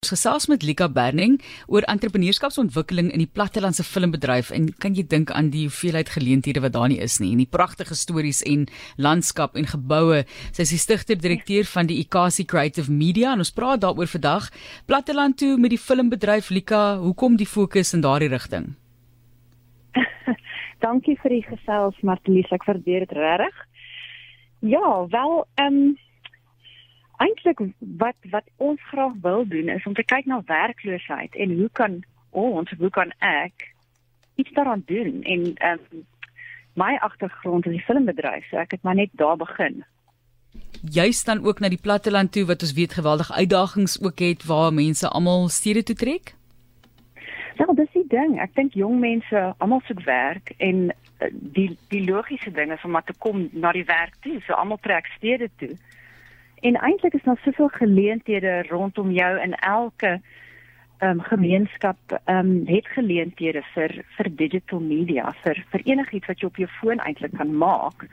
Ons gesels met Lika Berning oor entrepreneurskapsontwikkeling in die plattelandse filmbedryf en kan jy dink aan die hoeveelheid geleenthede wat daar nie is nie en die pragtige stories en landskap en geboue. Sy is die stigter-direkteur van die Ikasi Creative Media en ons praat daaroor vandag. Platteland toe met die filmbedryf Lika, hoekom die fokus in daardie rigting? Dankie vir die gesels Martelies, ek waardeer dit regtig. Ja, wel, ehm um, eintlik wat wat ons graag wil doen is om te kyk na werkloosheid en hoe kan ons hoe kan ek iets daaraan doen en um, my agtergrond in die filmbedryf so ek het maar net daar begin jy staan ook na die platteland toe wat ons weet geweldige uitdagings ook het waar mense almal stede toe trek Ja, dis die ding. Ek dink jong mense almal soek werk en eh, die die logiese ding is om maar te kom na die werk toe. So almal trek stede toe. En eintlik is daar soveel geleenthede rondom jou in elke ehm um, gemeenskap ehm um, het geleenthede vir vir digital media vir vir enigiets wat jy op jou foon eintlik kan maak.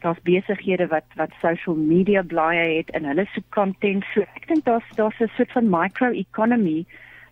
Daar's besighede wat wat social media blaaie het en hulle soek content. So ek dink daar's daar's 'n soort van micro economy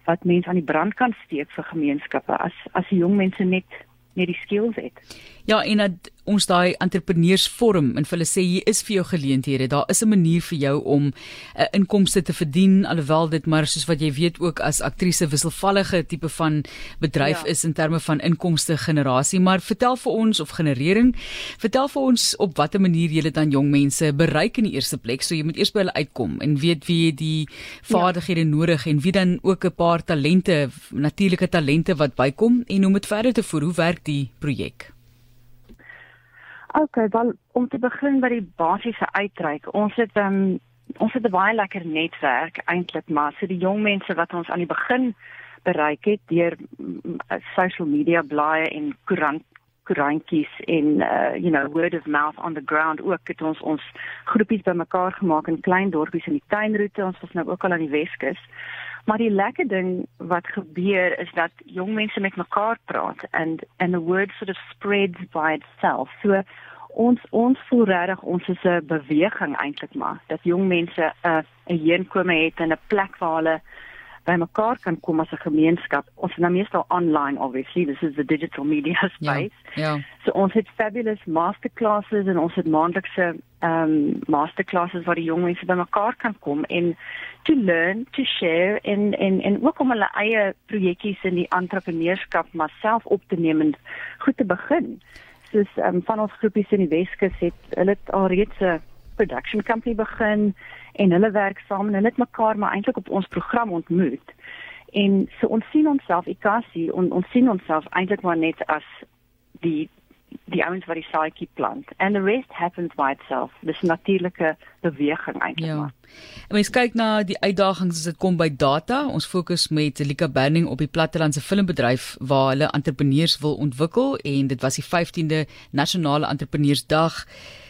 wat mense aan die brand kan steek vir gemeenskappe as as jong mense net net die skills het. Ja, en dat ons daai entrepreneursforum en hulle sê hier is vir jou geleenthede. Daar is 'n manier vir jou om 'n uh, inkomste te verdien alhoewel dit maar soos wat jy weet ook as aktrise wisselvallige tipe van bedryf ja. is in terme van inkomste generasie. Maar vertel vir ons of generering, vertel vir ons op watter manier jy dit aan jong mense bereik in die eerste plek. So jy moet eers by hulle uitkom en weet wie die vaardighede ja. nodig en wie dan ook 'n paar talente, natuurlike talente wat bykom en hoe om dit verder te voer. Hoe werk die projek? Okay, wel om te begin by die basiese uitreik. Ons het um, ons het 'n baie lekker netwerk eintlik, maar so die jong mense wat ons aan die begin bereik het deur mm, social media blaaie en koerant koerantjies en uh, you know word of mouth on the ground ook het ons ons groepies bymekaar gemaak in klein dorpies in die tuinroete ons was nou ook al aan die Weskus Maar die lekker ding wat gebeur is dat jong mense met mekaar praat and and the word sort of spreads by itself. So ons ons voel regtig ons is 'n beweging eintlik maar dat jong mense 'n uh, 'n heenkome het en 'n plek waar hulle by mekaar kan kom as 'n gemeenskap. Ons is nou meestal online obviously. This is the digital media ja, space. Ja. ja. So ons het fabulous masterclasses en ons het maandelikse ehm um, masterclasses waar die jong mense by mekaar kan kom en to learn, to share en en en ook om hulle eie projekkies in die entrepreneurskap maar self op te neem en goed te begin. Soos um, van ons groepies in die Weskus het hulle alreeds 'n production company begin en hulle werk saam en hulle het mekaar maar eintlik op ons program ontmoet. En so ons sien onsself Ikasi en ons sien onsself eintlik maar net as die die ouens wat die saadjie plant and the rest happens by itself dis natuurlike beweging eintlik ja. en mens kyk na die uitdagings as dit kom by data ons fokus met Lika Burning op die plattelandse filmbedryf waar hulle entrepreneurs wil ontwikkel en dit was die 15de nasionale entrepreneursdag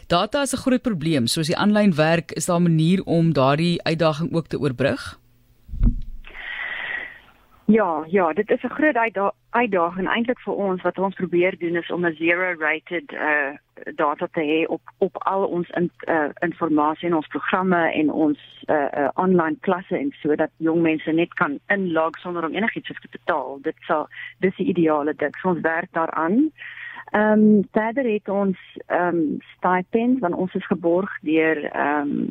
Data is 'n groot probleem. Soos die aanlyn werk, is daar 'n manier om daardie uitdaging ook te oorbrug? Ja, ja, dit is 'n groot uitdaging eintlik vir ons wat ons probeer doen is om 'n zero-rated uh data te hê op op al ons in, uh inligting in ons programme en ons uh, uh online klasse en sodat jong mense net kan inlog sonder om enigiets te betaal. Dit sal dis die ideale ding. So ons werk daaraan. Ehm um, verder het ons ehm um, stipend van ons is geborg deur ehm um,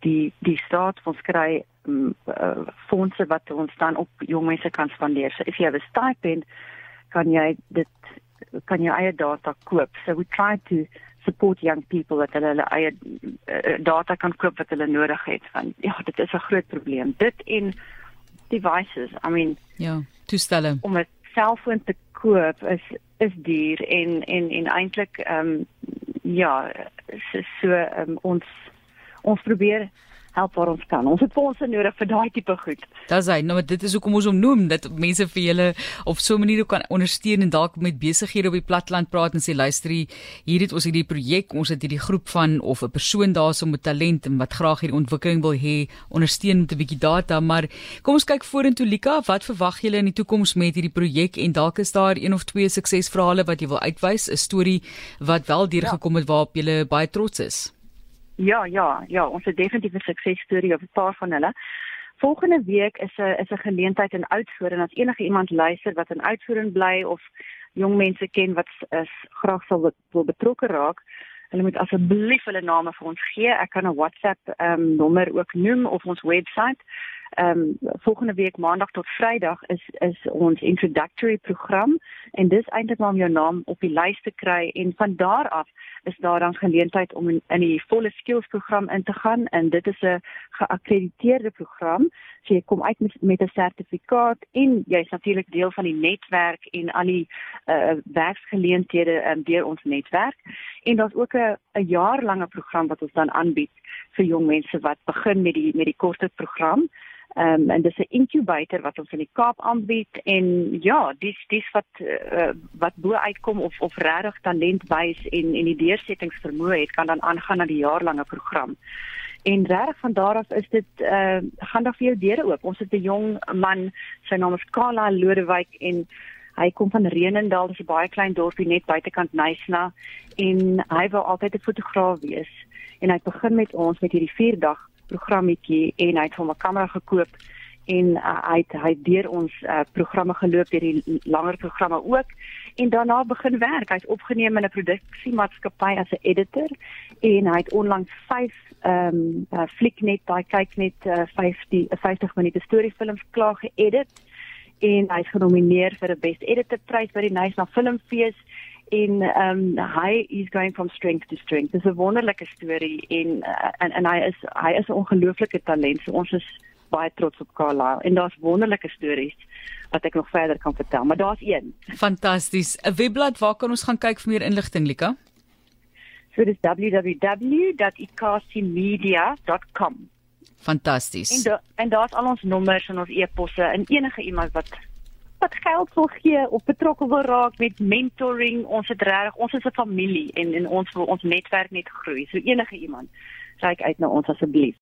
die die staat ons kry uh, fondse wat ons dan op jong mense kan spandeer. So if you have a stipend kan jy dit kan jy eie data koop. So we try to support young people dat hulle hulle eie uh, data kan koop wat hulle nodig het van ja, dit is 'n groot probleem. Dit en devices. I mean, ja, toestelle. Om 'n selfoon te koop is is duur en en en eintlik ehm um, ja so, so um, ons ons probeer help waar ons kan. Ons het fondse nodig vir daai tipe goed. Dis hy, nou dit is hoekom ons hom noem dat mense vir julle op so 'n manier kan ondersteun en dalk met besighede op die platteland praat en sê luister hier het ons hierdie projek, ons het hierdie groep van of 'n persoon daarso met talent en wat graag hierdie ontwikkeling wil hê, ondersteun met 'n bietjie data, maar kom ons kyk vorentoe Lika, wat verwag julle in die toekoms met hierdie projek en dalk is daar een of twee suksesverhale wat jy wil uitwys, 'n storie wat wel deurgekom het waarop jy baie trots is. Ja, ja, ja, ons het definitief 'n suksesstorie op 'n paar van hulle. volgende week is 'n is 'n geleentheid in Oudtshoorn en as enige iemand luister wat in Oudtshoorn bly of jong mense ken wat is graag sal wil betrokke raak, hulle moet asseblief hulle name vir ons gee. Ek kan 'n WhatsApp um, nommer ook noem of ons webwerf ehm um, volgende week maandag tot vrydag is is ons introductory program en dis eintlik maar om jou naam op die lys te kry en van daar af is daar dan geleentheid om in, in die volle skills program in te gaan. En dit is 'n geakkrediteerde program. So jy kom uit met, met 'n sertifikaat en jy's natuurlik deel van die netwerk en al die uh, werksgeleenthede um, deur ons netwerk. En daar's ook 'n 'n jaarlange program wat ons dan aanbied vir jong mense wat begin met die met die korte program Ehm um, en dis 'n incubator wat ons in die Kaap aanbied en ja, dis dis wat uh, wat bo uitkom of of regtig talent wys en en die deursettingsvermoë het kan dan aangaan na die jaarlange program. En reg van daar af is dit uh gaan daar vir jou deure oop. Ons het 'n jong man, sy naam is Kala Lodewyk en hy kom van Renendal, dis 'n baie klein dorpie net buitekant Nysna en hy wou altyd 'n fotograaf wees en hy begin met ons met hierdie 4 dag programmetjie en hy het hom 'n kamera gekoop en uh, hy het hy deur ons uh, programme geloop deur die langer programme ook. En daarna begin werk. Hy's opgeneem in 'n produksiemaatskappy as 'n editor en hy het onlangs 5 ehm um, uh, fliknet, daai kyk net uh, 50 50 minute storiefilms klaar geëdit. En hy's genomineer vir 'n best editor prys by die Nysna Filmfees en ehm um, hy is going from strength to strength. Dis 'n wonderlike storie en uh, en en hy is hy is 'n ongelooflike talent. So ons is baie trots op Carlisle en daar's wonderlike stories wat ek nog verder kan vertel, maar daar's een. Fantasties. 'n Webblad waar kan ons gaan kyk vir meer inligting, Lika? So dis www.icastmedia.com. Fantasties. En da, en daar's al ons nommers en ons e-posse en enige iemand wat wat geld wil gee of betrokke wil raak met mentoring, ons het reg, ons is 'n familie en en ons wil ons netwerk net groei. So enige iemand, kyk uit na ons asseblief.